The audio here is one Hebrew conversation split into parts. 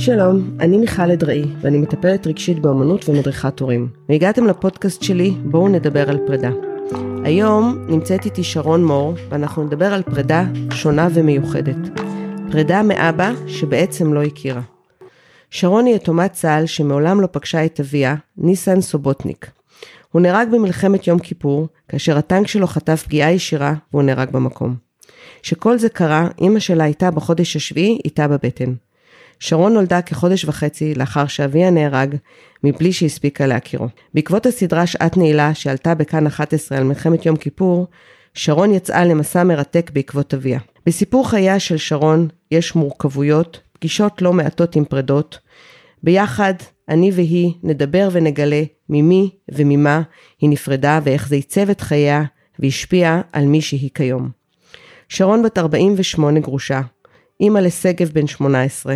שלום, אני מיכל אדראי, ואני מטפלת רגשית באמנות ומדריכת הורים. והגעתם לפודקאסט שלי, בואו נדבר על פרידה. היום נמצאת איתי שרון מור, ואנחנו נדבר על פרידה שונה ומיוחדת. פרידה מאבא שבעצם לא הכירה. שרון היא יתומת צה"ל שמעולם לא פגשה את אביה, ניסן סובוטניק. הוא נהרג במלחמת יום כיפור, כאשר הטנק שלו חטף פגיעה ישירה והוא נהרג במקום. כשכל זה קרה, אימא שלה הייתה בחודש השביעי איתה בבטן. שרון נולדה כחודש וחצי לאחר שאביה נהרג, מבלי שהספיקה להכירו. בעקבות הסדרה שעת נעילה שעלתה בכאן 11 על מלחמת יום כיפור, שרון יצאה למסע מרתק בעקבות אביה. בסיפור חייה של שרון יש מורכבויות, פגישות לא מעטות עם פרדות. ביחד, אני והיא נדבר ונגלה ממי וממה היא נפרדה ואיך זה עיצב את חייה והשפיע על מי שהיא כיום. שרון בת 48 גרושה, אימא לשגב בן 18,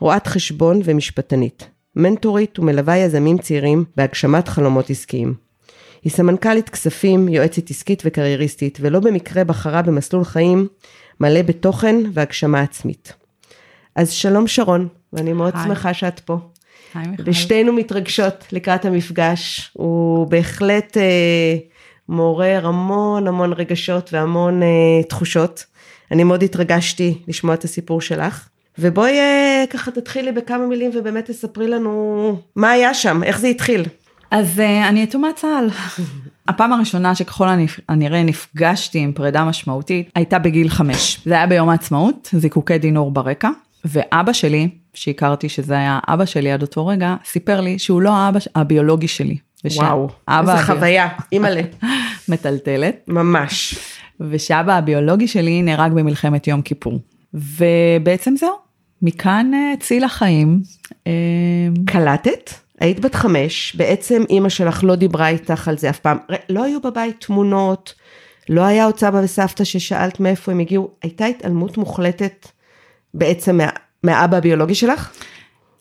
רואת חשבון ומשפטנית, מנטורית ומלווה יזמים צעירים בהגשמת חלומות עסקיים. היא סמנכ"לית כספים, יועצת עסקית וקרייריסטית, ולא במקרה בחרה במסלול חיים מלא בתוכן והגשמה עצמית. אז שלום שרון, ואני מאוד היי. שמחה שאת פה. היי מיכל. ושתינו מתרגשות לקראת המפגש, הוא בהחלט אה, מעורר המון המון רגשות והמון אה, תחושות. אני מאוד התרגשתי לשמוע את הסיפור שלך. ובואי אה, ככה תתחילי בכמה מילים ובאמת תספרי לנו מה היה שם, איך זה התחיל. אז אה, אני יתומת צה"ל. הפעם הראשונה שככל הנראה נפגשתי עם פרידה משמעותית הייתה בגיל חמש. זה היה ביום העצמאות, זיקוקי דינור ברקע, ואבא שלי, שהכרתי שזה היה אבא שלי עד אותו רגע, סיפר לי שהוא לא האבא הביולוגי שלי. וואו, איזה חוויה, אימא'לה. מטלטלת. ממש. ושאבא הביולוגי שלי נהרג במלחמת יום כיפור. ובעצם זהו, מכאן אה, ציל החיים. אה, קלטת? היית בת חמש, בעצם אימא שלך לא דיברה איתך על זה אף פעם. לא היו בבית תמונות, לא היה עוד סבא וסבתא ששאלת מאיפה הם הגיעו, הייתה התעלמות מוחלטת בעצם מה, מהאבא הביולוגי שלך?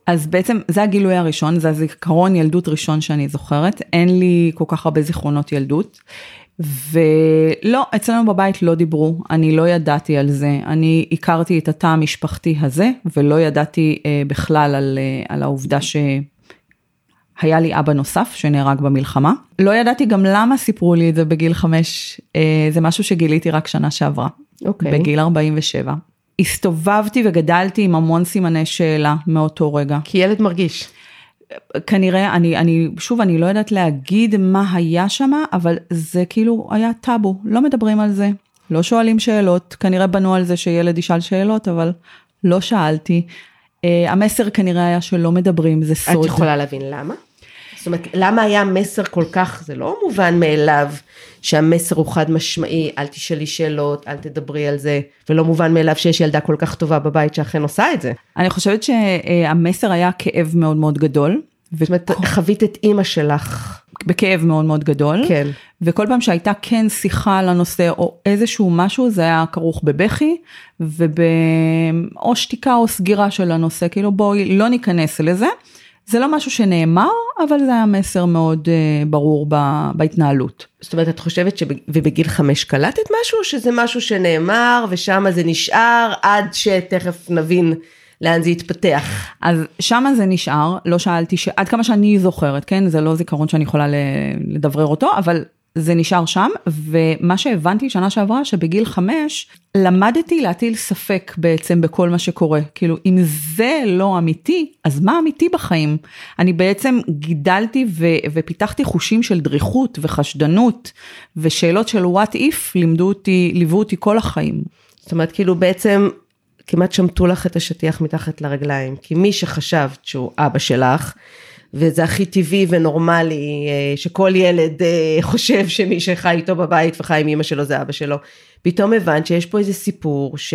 אז בעצם זה הגילוי הראשון, זה הזיכרון ילדות ראשון שאני זוכרת, אין לי כל כך הרבה זיכרונות ילדות. ולא, אצלנו בבית לא דיברו, אני לא ידעתי על זה, אני הכרתי את התא המשפחתי הזה, ולא ידעתי אה, בכלל על, אה, על העובדה שהיה לי אבא נוסף שנהרג במלחמה. לא ידעתי גם למה סיפרו לי את זה בגיל חמש, אה, זה משהו שגיליתי רק שנה שעברה, okay. אוקיי. בגיל 47. הסתובבתי וגדלתי עם המון סימני שאלה מאותו רגע. כי ילד מרגיש. כנראה, אני, אני, שוב, אני לא יודעת להגיד מה היה שם, אבל זה כאילו היה טאבו, לא מדברים על זה, לא שואלים שאלות, כנראה בנו על זה שילד ישאל שאלות, אבל לא שאלתי. Uh, המסר כנראה היה שלא מדברים, זה סוד. את יכולה להבין למה? זאת אומרת, למה היה מסר כל כך, זה לא מובן מאליו שהמסר הוא חד משמעי, אל תשאלי שאלות, אל תדברי על זה, ולא מובן מאליו שיש ילדה כל כך טובה בבית שאכן עושה את זה. אני חושבת שהמסר היה כאב מאוד מאוד גדול. זאת אומרת, חווית את אימא שלך. בכאב מאוד מאוד גדול. כן. וכל פעם שהייתה כן שיחה על הנושא או איזשהו משהו, זה היה כרוך בבכי, ובאו שתיקה או סגירה של הנושא, כאילו בואי לא ניכנס לזה. זה לא משהו שנאמר, אבל זה היה מסר מאוד uh, ברור ב, בהתנהלות. זאת אומרת, את חושבת שבגיל חמש קלטת משהו, או שזה משהו שנאמר ושם זה נשאר עד שתכף נבין לאן זה יתפתח? אז שם זה נשאר, לא שאלתי, ש... עד כמה שאני זוכרת, כן? זה לא זיכרון שאני יכולה לדברר אותו, אבל זה נשאר שם, ומה שהבנתי שנה שעברה, שבגיל חמש, למדתי להטיל ספק בעצם בכל מה שקורה. כאילו, אם זה לא אמיתי, אז מה אמיתי בחיים? אני בעצם גידלתי ו- ופיתחתי חושים של דריכות וחשדנות, ושאלות של what if לימדו אותי, ליוו אותי כל החיים. זאת אומרת, כאילו בעצם כמעט שמטו לך את השטיח מתחת לרגליים, כי מי שחשבת שהוא אבא שלך, וזה הכי טבעי ונורמלי אה, שכל ילד אה, חושב שמי שחי איתו בבית וחי עם אמא שלו זה אבא שלו. פתאום הבנת שיש פה איזה סיפור ש...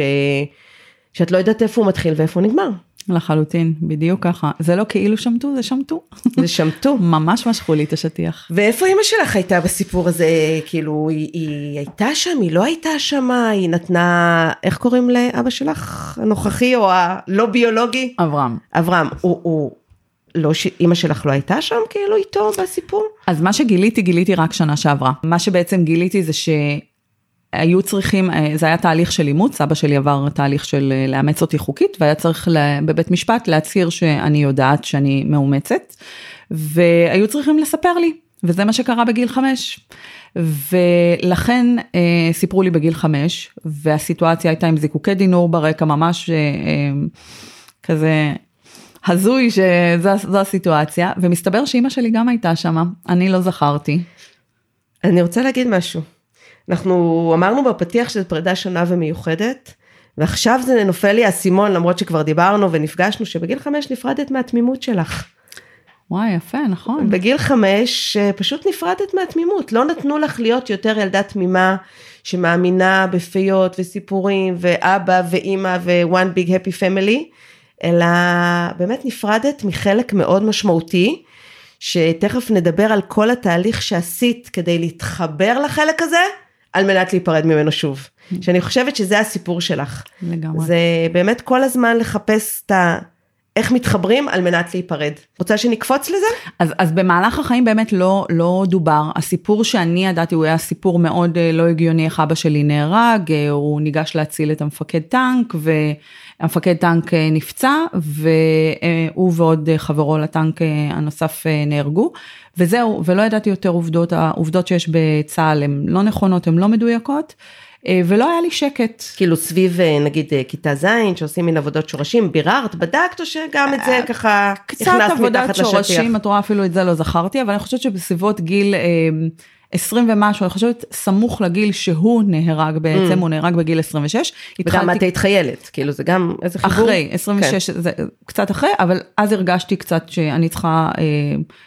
שאת לא יודעת איפה הוא מתחיל ואיפה הוא נגמר. לחלוטין, בדיוק ככה. זה לא כאילו שמטו, זה שמטו. זה שמטו. ממש משכו לי את השטיח. ואיפה אימא שלך הייתה בסיפור הזה? כאילו, היא, היא הייתה שם, היא לא הייתה שם, היא נתנה, איך קוראים לאבא שלך? הנוכחי או הלא ביולוגי? אברהם. אברהם, הוא, הוא לא שאימא שלך לא הייתה שם כאילו איתו בסיפור? אז מה שגיליתי, גיליתי רק שנה שעברה. מה שבעצם גיליתי זה ש... היו צריכים, אה, זה היה תהליך של אימוץ, אבא שלי עבר תהליך של אה, לאמץ אותי חוקית, והיה צריך בבית משפט להצהיר שאני יודעת שאני מאומצת, והיו צריכים לספר לי, וזה מה שקרה בגיל חמש. ולכן אה, סיפרו לי בגיל חמש, והסיטואציה הייתה עם זיקוקי דינור ברקע, ממש אה, אה, כזה הזוי שזו הסיטואציה, ומסתבר שאימא שלי גם הייתה שמה, אני לא זכרתי. אני רוצה להגיד משהו. אנחנו אמרנו בפתיח שזו פרידה שונה ומיוחדת, ועכשיו זה נופל לי האסימון, למרות שכבר דיברנו ונפגשנו, שבגיל חמש נפרדת מהתמימות שלך. וואי, יפה, נכון. בגיל חמש אה, פשוט נפרדת מהתמימות, לא נתנו לך להיות יותר ילדה תמימה שמאמינה בפיות וסיפורים ואבא ואימא ו-one big happy family, אלא באמת נפרדת מחלק מאוד משמעותי, שתכף נדבר על כל התהליך שעשית כדי להתחבר לחלק הזה, על מנת להיפרד ממנו שוב. שאני חושבת שזה הסיפור שלך. לגמרי. זה באמת כל הזמן לחפש את ה... איך מתחברים על מנת להיפרד. רוצה שנקפוץ לזה? אז, אז במהלך החיים באמת לא, לא דובר. הסיפור שאני ידעתי הוא היה סיפור מאוד אה, לא הגיוני, איך אבא שלי נהרג, אה, הוא ניגש להציל את המפקד טנק, והמפקד טנק אה, נפצע, והוא ועוד חברו לטנק הנוסף נהרגו. וזהו, ולא ידעתי יותר עובדות, העובדות שיש בצה"ל הן לא נכונות, הן לא מדויקות. אה, ולא היה לי שקט. כאילו סביב אה, נגיד אה, כיתה ז' שעושים מין עבודות שורשים, ביררת, בדקת או שגם את זה ככה קצת עבודת שורשים, את רואה אפילו את זה לא זכרתי, אבל אני חושבת שבסביבות גיל 20 ומשהו, אני חושבת סמוך לגיל שהוא נהרג בעצם, mm. הוא נהרג בגיל 26. וגם את היית חיילת, כאילו זה גם איזה חיבור? אחרי, 26, כן. זה קצת אחרי, אבל אז הרגשתי קצת שאני צריכה אה,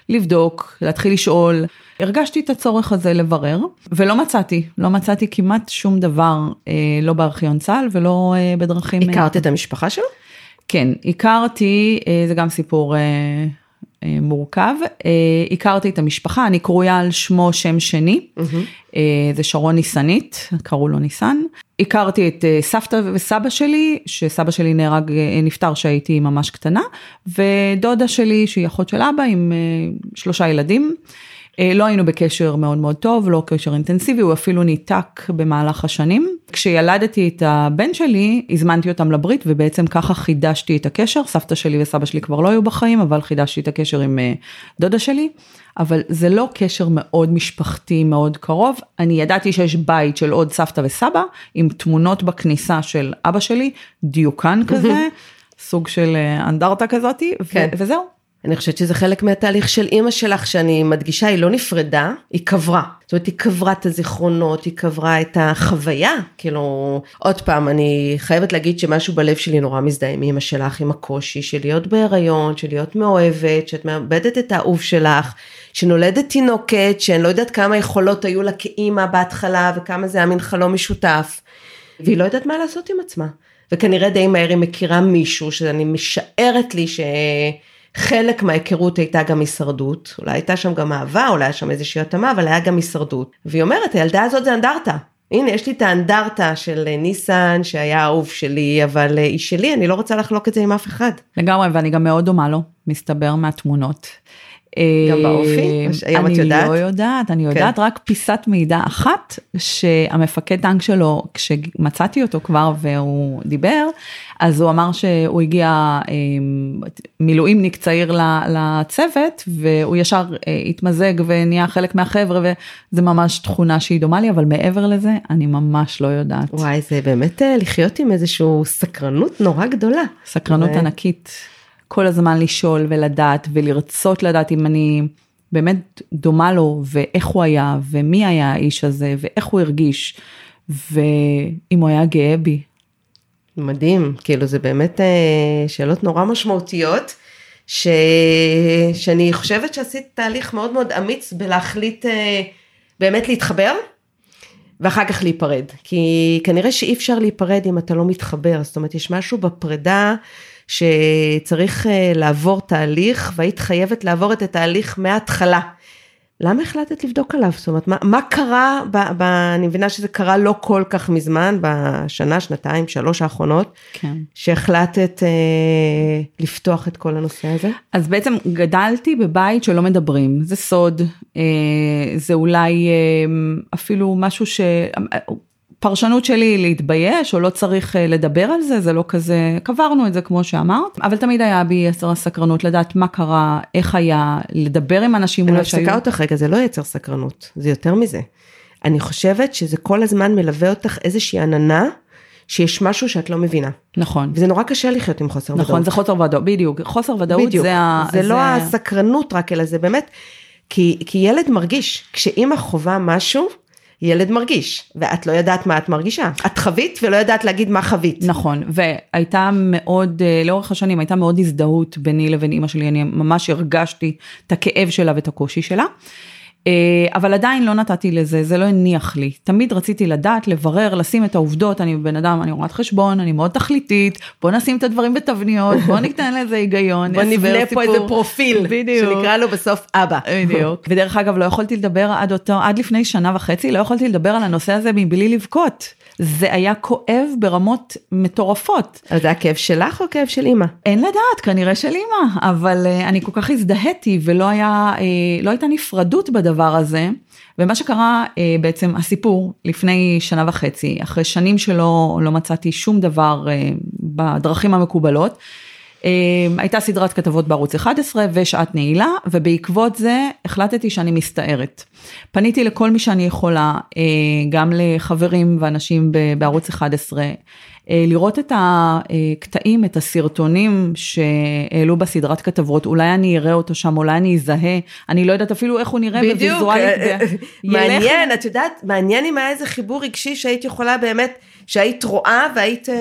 לבדוק, להתחיל לשאול. הרגשתי את הצורך הזה לברר, ולא מצאתי, לא מצאתי כמעט שום דבר, אה, לא בארכיון צה"ל ולא אה, בדרכים... הכרת אה, את המשפחה שלו? כן, הכרתי, אה, זה גם סיפור... אה, אה, מורכב. אה, הכרתי את המשפחה, אני קרויה על שמו שם שני, mm-hmm. זה שרון ניסנית, קראו לו ניסן. הכרתי את סבתא וסבא שלי, שסבא שלי נהרג, נפטר כשהייתי ממש קטנה, ודודה שלי, שהיא אחות של אבא, עם שלושה ילדים. אה, לא היינו בקשר מאוד מאוד טוב, לא קשר אינטנסיבי, הוא אפילו ניתק במהלך השנים. כשילדתי את הבן שלי, הזמנתי אותם לברית ובעצם ככה חידשתי את הקשר, סבתא שלי וסבא שלי כבר לא היו בחיים, אבל חידשתי את הקשר עם אה, דודה שלי. אבל זה לא קשר מאוד משפחתי, מאוד קרוב. אני ידעתי שיש בית של עוד סבתא וסבא, עם תמונות בכניסה של אבא שלי, דיוקן כזה, סוג של אה, אנדרטה כזאתי, כן. וזהו. אני חושבת שזה חלק מהתהליך של אימא שלך, שאני מדגישה, היא לא נפרדה, היא קברה. זאת אומרת, היא קברה את הזיכרונות, היא קברה את החוויה. כאילו, עוד פעם, אני חייבת להגיד שמשהו בלב שלי נורא מזדהה עם אימא שלך, עם הקושי של להיות בהיריון, של להיות מאוהבת, שאת מאבדת את האהוב שלך, שנולדת תינוקת, שאני לא יודעת כמה יכולות היו לה כאימא בהתחלה, וכמה זה היה מין חלום משותף. והיא לא יודעת מה לעשות עם עצמה. וכנראה די מהר היא מכירה מישהו, שאני משערת לי ש... חלק מההיכרות הייתה גם הישרדות, אולי הייתה שם גם אהבה, אולי היה שם איזושהי התאמה, אבל היה גם הישרדות. והיא אומרת, הילדה הזאת זה אנדרטה. הנה, יש לי את האנדרטה של ניסן, שהיה אהוב שלי, אבל היא שלי, אני לא רוצה לחלוק את זה עם אף אחד. לגמרי, ואני גם מאוד דומה לו, מסתבר מהתמונות. גם באופי? היום את יודעת? אני לא יודעת, אני יודעת כן. רק פיסת מידע אחת, שהמפקד טנק שלו, כשמצאתי אותו כבר והוא דיבר, אז הוא אמר שהוא הגיע אמ, מילואימניק צעיר לצוות, והוא ישר אה, התמזג ונהיה חלק מהחבר'ה, וזה ממש תכונה שהיא דומה לי, אבל מעבר לזה, אני ממש לא יודעת. וואי, זה באמת אה, לחיות עם איזושהי סקרנות נורא גדולה. סקרנות ו... ענקית. כל הזמן לשאול ולדעת ולרצות לדעת אם אני באמת דומה לו ואיך הוא היה ומי היה האיש הזה ואיך הוא הרגיש ואם הוא היה גאה בי. מדהים, כאילו זה באמת אה, שאלות נורא משמעותיות. ש... שאני חושבת שעשית תהליך מאוד מאוד אמיץ בלהחליט אה, באמת להתחבר ואחר כך להיפרד. כי כנראה שאי אפשר להיפרד אם אתה לא מתחבר, זאת אומרת יש משהו בפרידה שצריך אה, לעבור תהליך, והיית חייבת לעבור את התהליך מההתחלה. למה החלטת לבדוק עליו? זאת אומרת, מה, מה קרה, ב, ב, אני מבינה שזה קרה לא כל כך מזמן, בשנה, שנתיים, שלוש האחרונות, כן. שהחלטת אה, לפתוח את כל הנושא הזה? אז בעצם גדלתי בבית שלא מדברים, זה סוד, אה, זה אולי אה, אפילו משהו ש... פרשנות שלי היא להתבייש, או לא צריך אה, לדבר על זה, זה לא כזה, קברנו את זה כמו שאמרת, אבל תמיד היה בי יצר הסקרנות לדעת מה קרה, איך היה, לדבר עם אנשים אני אולי שהיו... מפסיקה אותך רגע, זה לא יצר סקרנות, זה יותר מזה. אני חושבת שזה כל הזמן מלווה אותך איזושהי עננה, שיש משהו שאת לא מבינה. נכון. וזה נורא קשה לחיות עם חוסר ודאות. נכון, זה חוסר ודאות, בדיוק, חוסר ודאות בדיוק. זה ה... זה לא הסקרנות רק, אלא זה באמת, כי, כי ילד מרגיש, כשאימא חווה משהו, ילד מרגיש, ואת לא יודעת מה את מרגישה. את חווית ולא יודעת להגיד מה חווית. נכון, והייתה מאוד, אה, לאורך השנים הייתה מאוד הזדהות ביני לבין אימא שלי, אני ממש הרגשתי את הכאב שלה ואת הקושי שלה. אה, אבל עדיין לא נתתי לזה, זה לא הניח לי. תמיד רציתי לדעת, לברר, לשים את העובדות, אני בן אדם, אני רואת חשבון, אני מאוד תכליתית, בוא נשים את הדברים בתבניות, בוא ניתן לזה היגיון, בוא נבנה פה. איזה פרופיל, בדיוק. שנקרא לו בסוף אבא. בדיוק. ודרך אגב, לא יכולתי לדבר עד אותו, עד לפני שנה וחצי, לא יכולתי לדבר על הנושא הזה מבלי לבכות. זה היה כואב ברמות מטורפות. אז זה הכאב שלך או כאב של אימא? אין לדעת, כנראה של אימא, אבל uh, אני כל כך הזדהיתי ולא היה, uh, לא הייתה נפרדות בדבר הזה. ומה שקרה uh, בעצם, הסיפור לפני שנה וחצי, אחרי שנים שלא לא מצאתי שום דבר uh, בדרכים המקובלות, uh, הייתה סדרת כתבות בערוץ 11 ושעת נעילה, ובעקבות זה החלטתי שאני מסתערת. פניתי לכל מי שאני יכולה, גם לחברים ואנשים בערוץ 11, אה, לראות את הקטעים, את הסרטונים שהעלו בסדרת כתבות, אולי אני אראה אותו שם, אולי אני אזהה, אני לא יודעת אפילו איך הוא נראה בוויזואלית. אה, ילך- מעניין, את יודעת, מעניין אם היה איזה חיבור רגשי שהיית יכולה באמת, שהיית רואה והיית אה,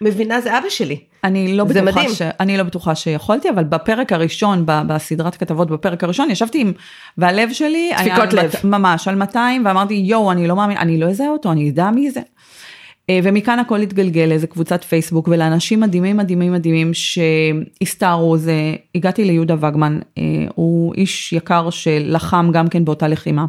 מבינה, זה אבא שלי. אני לא, בטוחה מדהים. ש... אני לא בטוחה שיכולתי, אבל בפרק הראשון, ב- בסדרת כתבות בפרק הראשון, ישבתי עם, והלב שלי היה... דפיקות לב. מת- ממש, על 200, ואמרתי, יואו, אני לא מאמין, אני לא אזהה אותו, אני אדע מי זה. אה, ומכאן הכל התגלגל לאיזה קבוצת פייסבוק ולאנשים מדהימים מדהימים מדהימים שהסתערו, זה, הגעתי ליהודה וגמן, אה, הוא איש יקר שלחם גם כן באותה לחימה.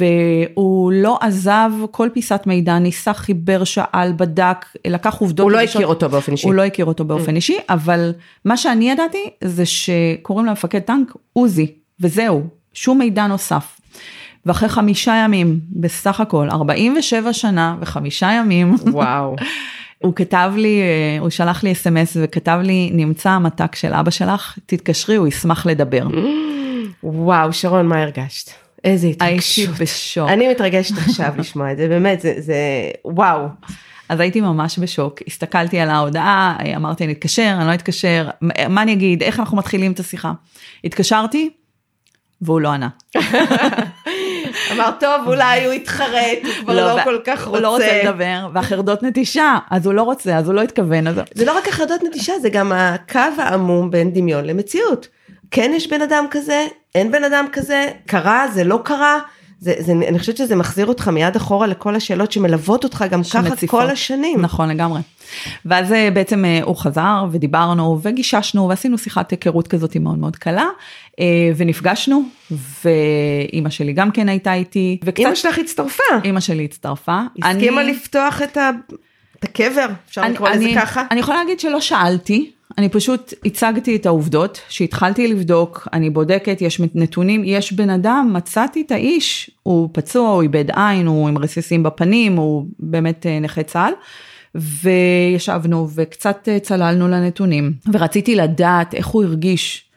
והוא לא עזב כל פיסת מידע, ניסה, חיבר, שאל, בדק, לקח עובדות. הוא לא. הכיר אותו באופן אישי. הוא לא הכיר אותו באופן אישי, אבל מה שאני ידעתי זה שקוראים למפקד טנק עוזי, וזהו, שום מידע נוסף. ואחרי חמישה ימים, בסך הכל, 47 שנה וחמישה ימים, וואו. הוא כתב לי, אה, הוא שלח לי אס.אם.אס וכתב לי, נמצא המתק של אבא שלך, תתקשרי, הוא ישמח לדבר. וואו, שרון, מה הרגשת? איזה הייתי התרגשות. בשוק. אני מתרגשת עכשיו לשמוע את זה, באמת, זה, זה, וואו. אז הייתי ממש בשוק, הסתכלתי על ההודעה, אמרתי אני אתקשר, אני לא אתקשר, מה אני אגיד, איך אנחנו מתחילים את השיחה. התקשרתי, והוא לא ענה. אמר, טוב, אולי הוא יתחרט, הוא כבר לא, ו- כל כך רוצה. הוא לא רוצה לדבר, והחרדות נטישה, אז הוא לא רוצה, אז הוא לא התכוון, אז... זה לא רק החרדות נטישה, זה גם הקו העמום בין דמיון למציאות. כן יש בן אדם כזה, אין בן אדם כזה, קרה, זה לא קרה. זה, זה, אני חושבת שזה מחזיר אותך מיד אחורה לכל השאלות שמלוות אותך גם ככה. כל השנים. נכון לגמרי. ואז אה, בעצם אה, הוא חזר ודיברנו וגיששנו ועשינו שיחת היכרות כזאת מאוד מאוד קלה אה, ונפגשנו ואימא שלי גם כן הייתה איתי. וקצת- אמא שלך הצטרפה, אימא שלי הצטרפה. הסכימה אני- לפתוח את, ה, את הקבר, אפשר אני- לקרוא לזה אני- ככה. אני יכולה להגיד שלא שאלתי, אני פשוט הצגתי את העובדות, שהתחלתי לבדוק, אני בודקת, יש נתונים, יש בן אדם, מצאתי את האיש, הוא פצוע, הוא איבד עין, הוא עם רסיסים בפנים, הוא באמת אה, נכה צה"ל. וישבנו וקצת אה, צללנו לנתונים ורציתי לדעת איך הוא הרגיש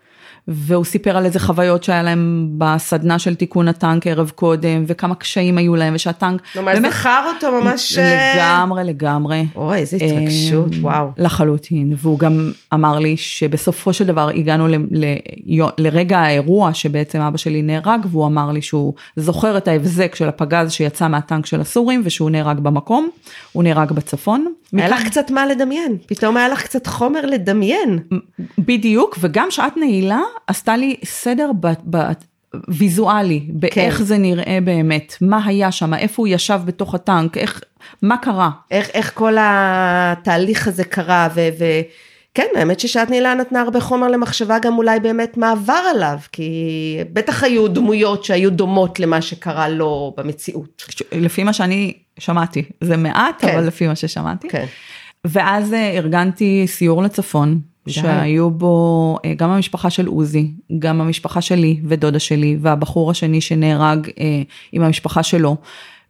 והוא סיפר על איזה חוויות שהיה להם בסדנה של תיקון הטנק ערב קודם וכמה קשיים היו להם ושהטנק ממש זכר אותו ממש... לגמרי לגמרי אוי, איזה התרגשות, אה, וואו. לחלוטין, והוא גם אמר לי שבסופו של דבר הגענו ל, ל, לרגע האירוע שבעצם אבא שלי נהרג, והוא אמר לי שהוא זוכר את ההבזק של הפגז שיצא מהטנק של הסורים ושהוא נהרג במקום, הוא נהרג בצפון. היה לך קצת מה לדמיין, פתאום היה לך קצת חומר לדמיין. בדיוק, וגם שעת נעילה עשתה לי סדר ב... ב ויזואלי, באיך כן. זה נראה באמת, מה היה שם, איפה הוא ישב בתוך הטנק, איך, מה קרה. איך, איך כל התהליך הזה קרה, ו... ו... כן, האמת ששעת נעילה נתנה הרבה חומר למחשבה גם אולי באמת מה עבר עליו, כי בטח היו דמויות שהיו דומות למה שקרה לו במציאות. לפי מה שאני שמעתי, זה מעט, כן. אבל לפי מה ששמעתי. כן. ואז אה, ארגנתי סיור לצפון, די. שהיו בו אה, גם המשפחה של עוזי, גם המשפחה שלי ודודה שלי, והבחור השני שנהרג אה, עם המשפחה שלו.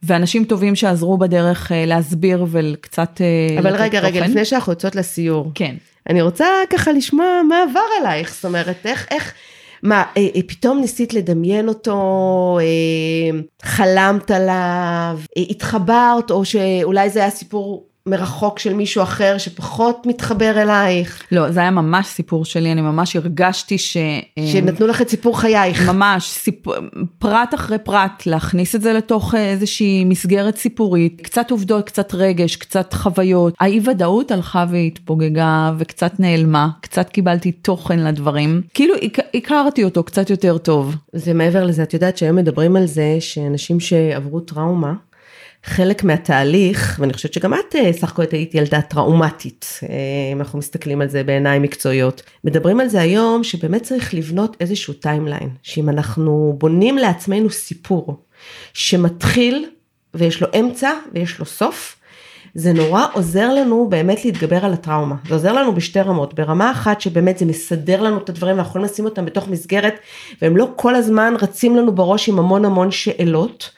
ואנשים טובים שעזרו בדרך אה, להסביר וקצת אה, אבל רגע, רגע, תוכן. לפני שאנחנו יוצאות לסיור. כן. אני רוצה ככה לשמוע מה עבר עלייך, זאת אומרת, איך, איך, מה, אה, אה, פתאום ניסית לדמיין אותו, אה, חלמת עליו, אה, התחברת, או שאולי זה היה סיפור מרחוק של מישהו אחר שפחות מתחבר אלייך, לא, זה היה ממש סיפור שלי, אני ממש הרגשתי ש... אה, שנתנו לך את סיפור חייך. ממש, סיפ... פרט אחרי פרט, להכניס את זה לתוך אה, איזושהי מסגרת סיפורית, קצת עובדות, קצת רגש, קצת חוויות. האי ודאות הלכה והתפוגגה וקצת נעלמה, קצת קיבלתי תוכן לדברים, כאילו הכ- הכרתי אותו קצת יותר טוב. זה מעבר לזה, את יודעת שהיום מדברים על זה שאנשים שעברו טראומה, חלק מהתהליך, ואני חושבת שגם את אה, סך הכל היית ילדה טראומטית, אה, אם אנחנו מסתכלים על זה בעיניים מקצועיות. מדברים על זה היום שבאמת צריך לבנות איזשהו timeline, שאם אנחנו בונים לעצמנו סיפור שמתחיל ויש לו אמצע ויש לו סוף, זה נורא עוזר לנו באמת להתגבר על הטראומה. זה עוזר לנו בשתי רמות. ברמה אחת שבאמת זה מסדר לנו את הדברים, אנחנו יכולים לשים אותם בתוך מסגרת, והם לא כל הזמן רצים לנו בראש עם המון המון שאלות.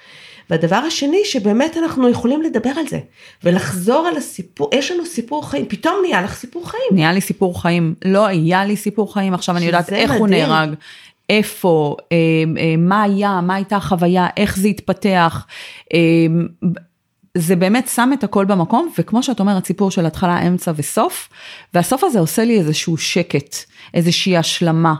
והדבר השני, שבאמת אנחנו יכולים לדבר על זה, ולחזור על הסיפור, יש לנו סיפור חיים, פתאום נהיה לך סיפור חיים. נהיה לי סיפור חיים, לא היה לי סיפור חיים, עכשיו אני יודעת איך הוא מדהים. נהרג. איפה, אה, אה, מה היה, מה הייתה החוויה, איך זה התפתח. אה, זה באמת שם את הכל במקום, וכמו שאת אומרת, סיפור של התחלה, אמצע וסוף, והסוף הזה עושה לי איזשהו שקט, איזושהי השלמה.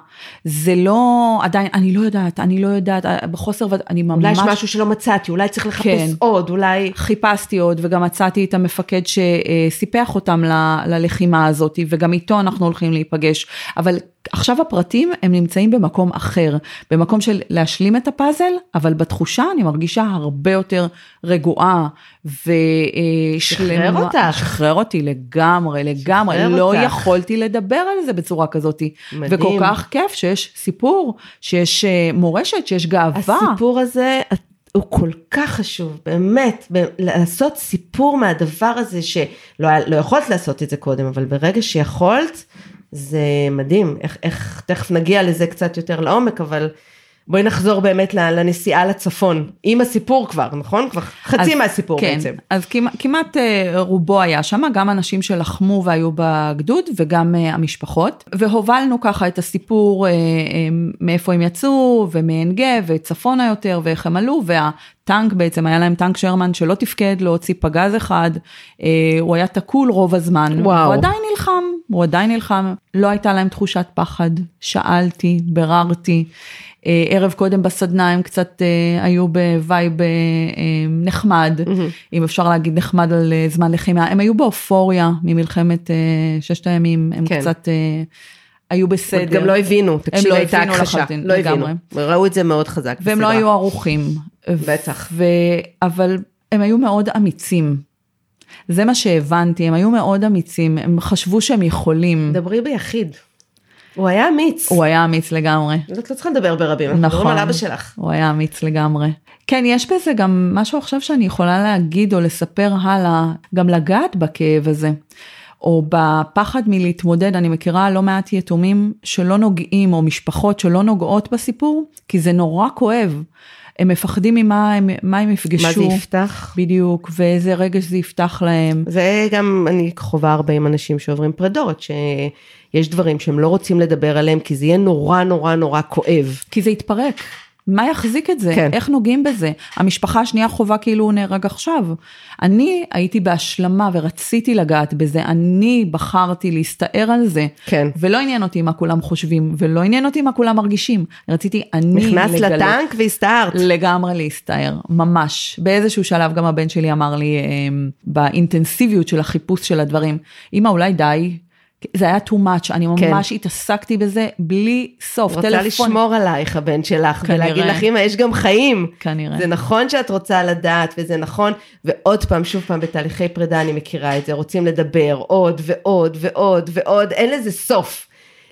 זה לא, עדיין, אני לא יודעת, אני לא יודעת, אה, בחוסר, אני ממש... אולי יש משהו שלא מצאתי, אולי צריך לחפש כן. עוד, אולי... חיפשתי עוד וגם מצאתי את המפקד שסיפח אותם ל- ללחימה הזאת וגם איתו אנחנו הולכים להיפגש אבל עכשיו הפרטים הם נמצאים במקום אחר במקום של להשלים את הפאזל אבל בתחושה אני מרגישה הרבה יותר רגועה ושלמה. שחרר אותך. שחרר אותי לגמרי לגמרי שחרר לא אותך. יכולתי לדבר על זה בצורה כזאת מדהים. וכל כך כיף שיש סיפור שיש אה, מורשת שיש גאווה. הסיפור הזה הוא כל כך חשוב, באמת, ב- לעשות סיפור מהדבר הזה שלא לא יכולת לעשות את זה קודם, אבל ברגע שיכולת, זה מדהים, איך, איך, תכף נגיע לזה קצת יותר לעומק, אבל בואי נחזור באמת לנסיעה לצפון, עם הסיפור כבר, נכון? כבר חצי אז- מהסיפור כן, בעצם. אז כמעט, כמעט אה, רובו היה שם, גם אנשים שלחמו והיו בגדוד וגם אה, המשפחות. והובלנו ככה את הסיפור אה, מאיפה הם יצאו ומעין גב וצפונה יותר ואיך הם עלו והטנק בעצם, היה להם טנק שרמן שלא תפקד, לא הוציא פגז אחד, הוא היה תקול רוב הזמן. וואו. הוא עדיין נלחם, הוא עדיין נלחם, לא הייתה להם תחושת פחד, שאלתי, ביררתי. אה, ערב קודם בסדנה הם קצת אה, היו ב vibe אה, נחמד, אם אפשר להגיד נחמד על זמן לחימה, הם היו באופוריה ממלחמת ששת הימים, הם כן. קצת היו בסדר. גם לא הבינו, תקשיבי, לא הייתה הכחשה, לא הבינו, לגמרי. ראו את זה מאוד חזק והם לא בסדרה. היו ערוכים. בטח. ו... אבל הם היו מאוד אמיצים. זה מה שהבנתי, הם היו מאוד אמיצים, הם חשבו שהם יכולים. דברי ביחיד, הוא היה אמיץ, הוא היה אמיץ לגמרי. את לא צריכה לדבר ברבים, אנחנו מדברים נכון. על אבא שלך. הוא היה אמיץ לגמרי. כן, יש בזה גם משהו עכשיו שאני יכולה להגיד או לספר הלאה, גם לגעת בכאב הזה. או בפחד מלהתמודד, אני מכירה לא מעט יתומים שלא נוגעים, או משפחות שלא נוגעות בסיפור, כי זה נורא כואב. הם מפחדים ממה הם, מה הם יפגשו. מה זה יפתח? בדיוק, ואיזה רגש זה יפתח להם. זה גם, אני חווה הרבה עם אנשים שעוברים פרדורת, שיש דברים שהם לא רוצים לדבר עליהם, כי זה יהיה נורא נורא נורא כואב. כי זה יתפרק. מה יחזיק את זה? כן. איך נוגעים בזה? המשפחה השנייה חובה כאילו הוא נהרג עכשיו. אני הייתי בהשלמה ורציתי לגעת בזה, אני בחרתי להסתער על זה. כן. ולא עניין אותי מה כולם חושבים, ולא עניין אותי מה כולם מרגישים. רציתי אני נכנסת לגלות. לטנק והסתערת. לגמרי להסתער, ממש. באיזשהו שלב גם הבן שלי אמר לי, אמ, באינטנסיביות של החיפוש של הדברים, אמא אולי די, זה היה too much, אני כן. ממש התעסקתי בזה בלי סוף, רוצה לשמור עלייך הבן שלך, כנראה. ולהגיד לך, אמא, יש גם חיים. כנראה. זה נכון שאת רוצה לדעת, וזה נכון, ועוד פעם, שוב פעם, בתהליכי פרידה אני מכירה את זה, רוצים לדבר עוד ועוד ועוד ועוד, אין לזה סוף.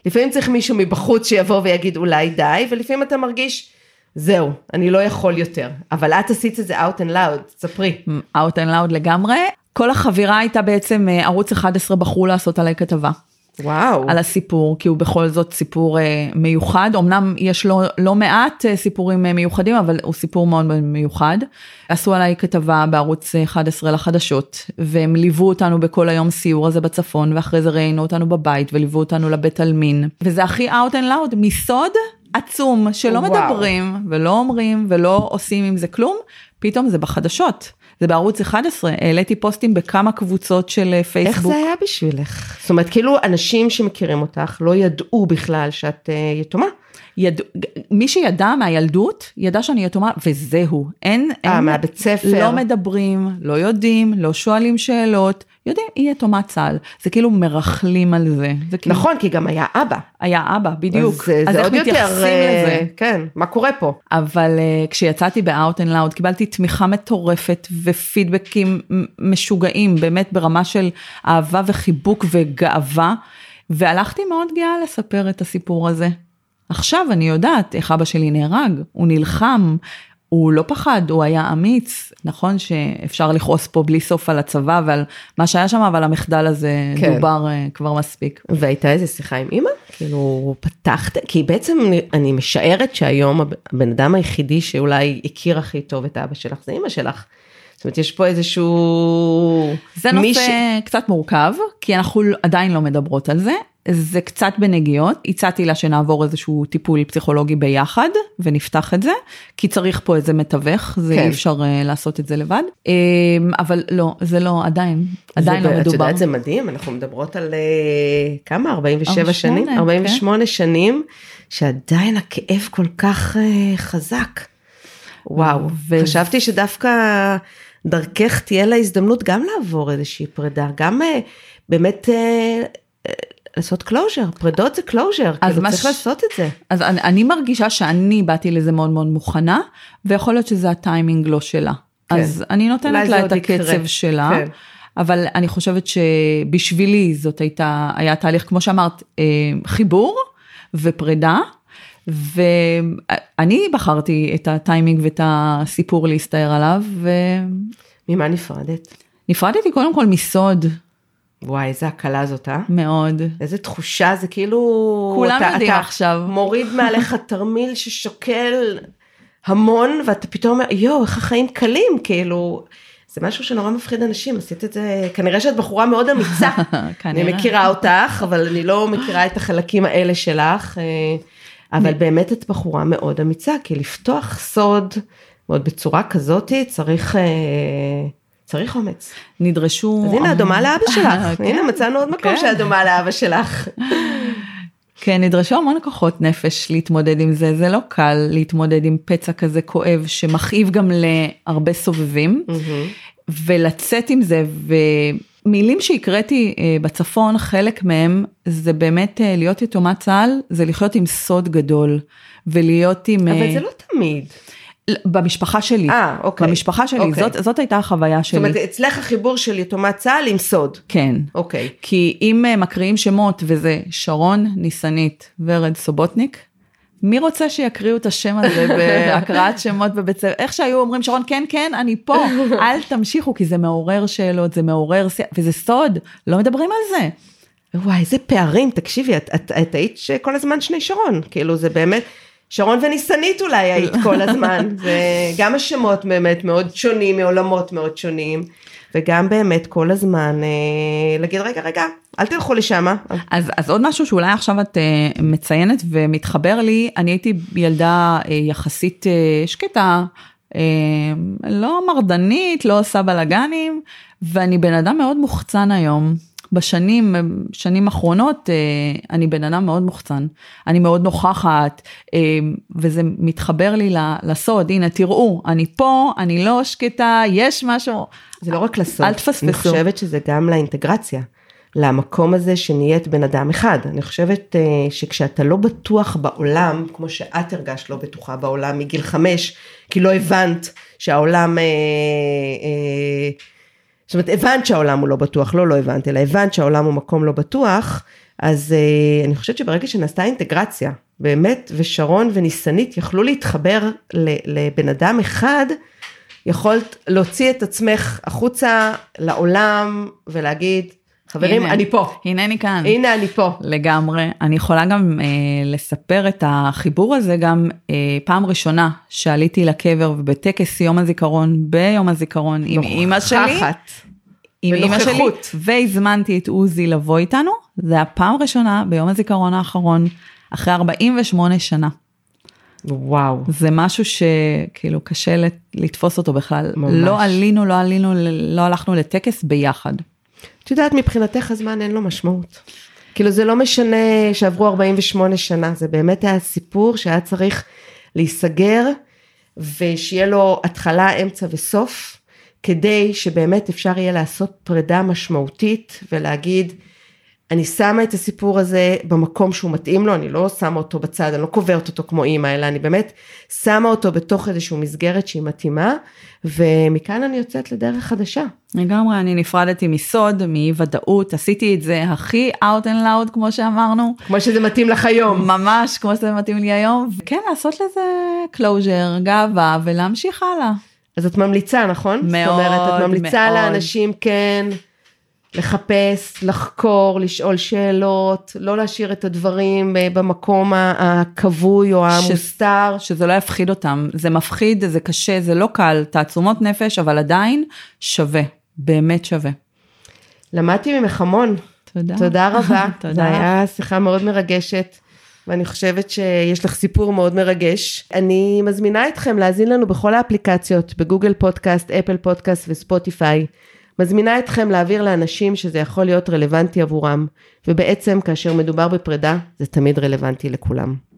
לפעמים צריך מישהו מבחוץ שיבוא ויגיד אולי די, ולפעמים אתה מרגיש, זהו, אני לא יכול יותר. אבל את עשית את זה out and loud, ספרי. out and loud לגמרי. כל החבירה הייתה בעצם, אה, ערוץ 11 בחרו לעשות עליי כתבה. וואו. על הסיפור, כי הוא בכל זאת סיפור אה, מיוחד. אמנם יש לו לא מעט אה, סיפורים אה, מיוחדים, אבל הוא סיפור מאוד מאוד מיוחד. עשו עליי כתבה בערוץ 11 לחדשות, והם ליוו אותנו בכל היום סיור הזה בצפון, ואחרי זה ראיינו אותנו בבית, וליוו אותנו לבית עלמין. וזה הכי out and loud, מסוד עצום, שלא וואו. מדברים, ולא אומרים, ולא עושים עם זה כלום, פתאום זה בחדשות. זה בערוץ 11, העליתי פוסטים בכמה קבוצות של אה, פייסבוק. איך זה היה בשבילך? זאת אומרת, כאילו אנשים שמכירים אותך לא ידעו בכלל שאת אה, יתומה. יד... מי שידע מהילדות, ידע שאני יתומה, וזהו. אין, אה, מהבית ספר. לא מדברים, לא יודעים, לא שואלים שאלות, יודעים, היא יתומת צה"ל. זה כאילו מרכלים על זה. זה כאילו, נכון, כי גם היה אבא. היה אבא, בדיוק. אז, אה, אז זה איך עוד יותר, מתייחסים אה, לזה? כן, מה קורה פה? אבל uh, כשיצאתי ב-out and loud קיבלתי תמיכה מטורפת ופידבקים משוגעים, באמת ברמה של אהבה וחיבוק וגאווה, והלכתי מאוד גאה לספר את הסיפור הזה. עכשיו אני יודעת איך אבא שלי נהרג, הוא נלחם, הוא לא פחד, הוא היה אמיץ. נכון שאפשר לכעוס פה בלי סוף על הצבא ועל מה שהיה שם, אבל המחדל הזה כן. דובר uh, כבר מספיק. והייתה איזה שיחה עם אימא? כאילו, פתחת, כי בעצם אני, אני משערת שהיום הב- הבן אדם היחידי שאולי הכיר הכי טוב את אבא שלך זה אימא שלך. זאת אומרת, יש פה איזשהו... זה נושא מישהו- קצת מורכב, כי אנחנו עדיין לא מדברות על זה. זה קצת בנגיעות, הצעתי לה שנעבור איזשהו טיפול פסיכולוגי ביחד ונפתח את זה, כי צריך פה איזה מתווך, זה כן. אי אפשר uh, לעשות את זה לבד, um, אבל לא, זה לא, עדיין, עדיין זה, לא את מדובר. יודעת, זה מדהים, אנחנו מדברות על אה, כמה? 47 48, שנים? כן. 48 שנים, שעדיין הכאב כל כך אה, חזק. וואו, ו- חשבתי שדווקא דרכך תהיה לה הזדמנות גם לעבור איזושהי פרידה, גם אה, באמת אה, אה, לעשות closure, פרידות זה closure, כאילו צריך ש- לעשות את זה. אז אני, אני מרגישה שאני באתי לזה מאוד מאוד מוכנה, ויכול להיות שזה הטיימינג לא שלה. כן. אז אני נותנת לה את, יקרה. הקצב שלה. כן. אבל אני חושבת שבשבילי זאת הייתה, היה תהליך, כמו שאמרת, חיבור ופרידה, ואני בחרתי את הטיימינג ואת הסיפור להסתער עליו, ממה נפרדת? ונפרדתי קודם כל מסוד, וואי, איזה הקלה זאת, אה? מאוד. איזה תחושה, זה כאילו... כולם אתה, יודעים אתה עכשיו. מוריד מעליך תרמיל ששוקל המון, ואתה פתאום אומר, יואו, איך החיים קלים, כאילו... זה משהו שנורא מפחיד אנשים, עשית את זה, כנראה שאת בחורה מאוד אמיצה. אני כנראה. מכירה אותך, אבל אני לא מכירה את החלקים האלה שלך, אה, אבל באמת את בחורה מאוד אמיצה, כי לפתוח סוד, ועוד בצורה כזאת, צריך, אה, צריך אומץ. נדרשו... אז הנה, את דומה לאבא שלך, כן, הנה מצאנו עוד מקום כן. שאת דומה לאבא שלך. כן, נדרשו המון כוחות נפש להתמודד עם זה, זה לא קל להתמודד עם פצע כזה כואב שמכאיב גם להרבה סובבים, ולצאת עם זה, ומילים שהקראתי אה, בצפון, חלק מהם זה באמת אה, להיות יתומת צה"ל, זה לחיות עם סוד גדול, ולהיות עם... אבל אה, זה לא תמיד. במשפחה שלי, אה, אוקיי. במשפחה שלי, אוקיי. זאת, זאת הייתה החוויה זאת שלי, אומרת, אצלך החיבור של יתומת צה"ל עם סוד. כן. אוקיי. כי אם מקריאים שמות וזה שרון ניסנית ורד סובוטניק, מי רוצה שיקריאו את השם הזה בהקראת שמות בבית ספר? איך שהיו אומרים שרון, כן, כן, אני פה, אל תמשיכו, כי זה מעורר שאלות, זה מעורר, וזה סוד, לא מדברים על זה. וואי, איזה פערים, תקשיבי, את, את, את היית כל הזמן שני שרון, כאילו זה באמת, שרון וניסנית אולי היית כל הזמן, זה גם השמות באמת מאוד שונים, מעולמות מאוד שונים, וגם באמת כל הזמן אה, להגיד, רגע, רגע, אל תלכו לשם. אז, אז עוד משהו שאולי עכשיו את uh, מציינת ומתחבר לי, אני הייתי ילדה uh, יחסית uh, שקטה, uh, לא מרדנית, לא עושה בלאגנים, ואני בן אדם מאוד מוחצן היום. בשנים, שנים אחרונות, uh, אני בן אדם מאוד מוחצן. אני מאוד נוכחת, uh, וזה מתחבר לי לסוד, הנה תראו, אני פה, אני לא שקטה, יש משהו. זה לא רק לסוד, אל תפספסו. אני חושבת שזה גם לאינטגרציה, למקום הזה שנהיית בן אדם אחד. אני חושבת אה, שכשאתה לא בטוח בעולם, כמו שאת הרגשת לא בטוחה בעולם מגיל חמש, כי לא הבנת שהעולם, אה, אה, זאת אומרת הבנת שהעולם הוא לא בטוח, לא לא הבנת, אלא הבנת שהעולם הוא מקום לא בטוח, אז אה, אני חושבת שברגע שנעשתה אינטגרציה, באמת, ושרון וניסנית יכלו להתחבר לבן אדם אחד, יכולת להוציא את עצמך החוצה לעולם ולהגיד, חברים, הנה. אני פה. הנני כאן. הנה אני פה. לגמרי. אני יכולה גם אה, לספר את החיבור הזה גם אה, פעם ראשונה שעליתי לקבר ובטקס יום הזיכרון, ביום הזיכרון עם אימא שלי. נוכחת. עם אימא שלי. והזמנתי את עוזי לבוא איתנו, זה הפעם הראשונה ביום הזיכרון האחרון, אחרי 48 שנה. וואו. זה משהו שכאילו קשה לת- לתפוס אותו בכלל. ממש. לא עלינו, לא עלינו, לא הלכנו לטקס ביחד. את יודעת, מבחינתך הזמן אין לו משמעות. כאילו זה לא משנה שעברו 48 שנה, זה באמת היה סיפור שהיה צריך להיסגר, ושיהיה לו התחלה, אמצע וסוף, כדי שבאמת אפשר יהיה לעשות פרידה משמעותית ולהגיד, אני שמה את הסיפור הזה במקום שהוא מתאים לו, אני לא שמה אותו בצד, אני לא קוברת אותו כמו אימא, אלא אני באמת שמה אותו בתוך איזושהי מסגרת שהיא מתאימה, ומכאן אני יוצאת לדרך חדשה. לגמרי, אני נפרדתי מסוד, מאי ודאות, עשיתי את זה הכי out and loud, כמו שאמרנו. כמו שזה מתאים לך היום. ממש כמו שזה מתאים לי היום. כן, לעשות לזה closure, גאווה, ולהמשיך הלאה. אז את ממליצה, נכון? זאת מאוד, אומרת, את ממליצה מאוד. לאנשים כן לחפש, לחקור, לשאול שאלות, לא להשאיר את הדברים אה, במקום הכבוי או המוסתר. שזה לא יפחיד אותם. זה מפחיד, זה קשה, זה לא קל, תעצומות נפש, אבל עדיין שווה, באמת שווה. למדתי ממך המון. תודה. תודה רבה. תודה. זו הייתה שיחה מאוד מרגשת. ואני חושבת שיש לך סיפור מאוד מרגש. אני מזמינה אתכם להאזין לנו בכל האפליקציות, בגוגל פודקאסט, אפל פודקאסט וספוטיפיי. מזמינה אתכם להעביר לאנשים שזה יכול להיות רלוונטי עבורם, ובעצם כאשר מדובר בפרידה, זה תמיד רלוונטי לכולם.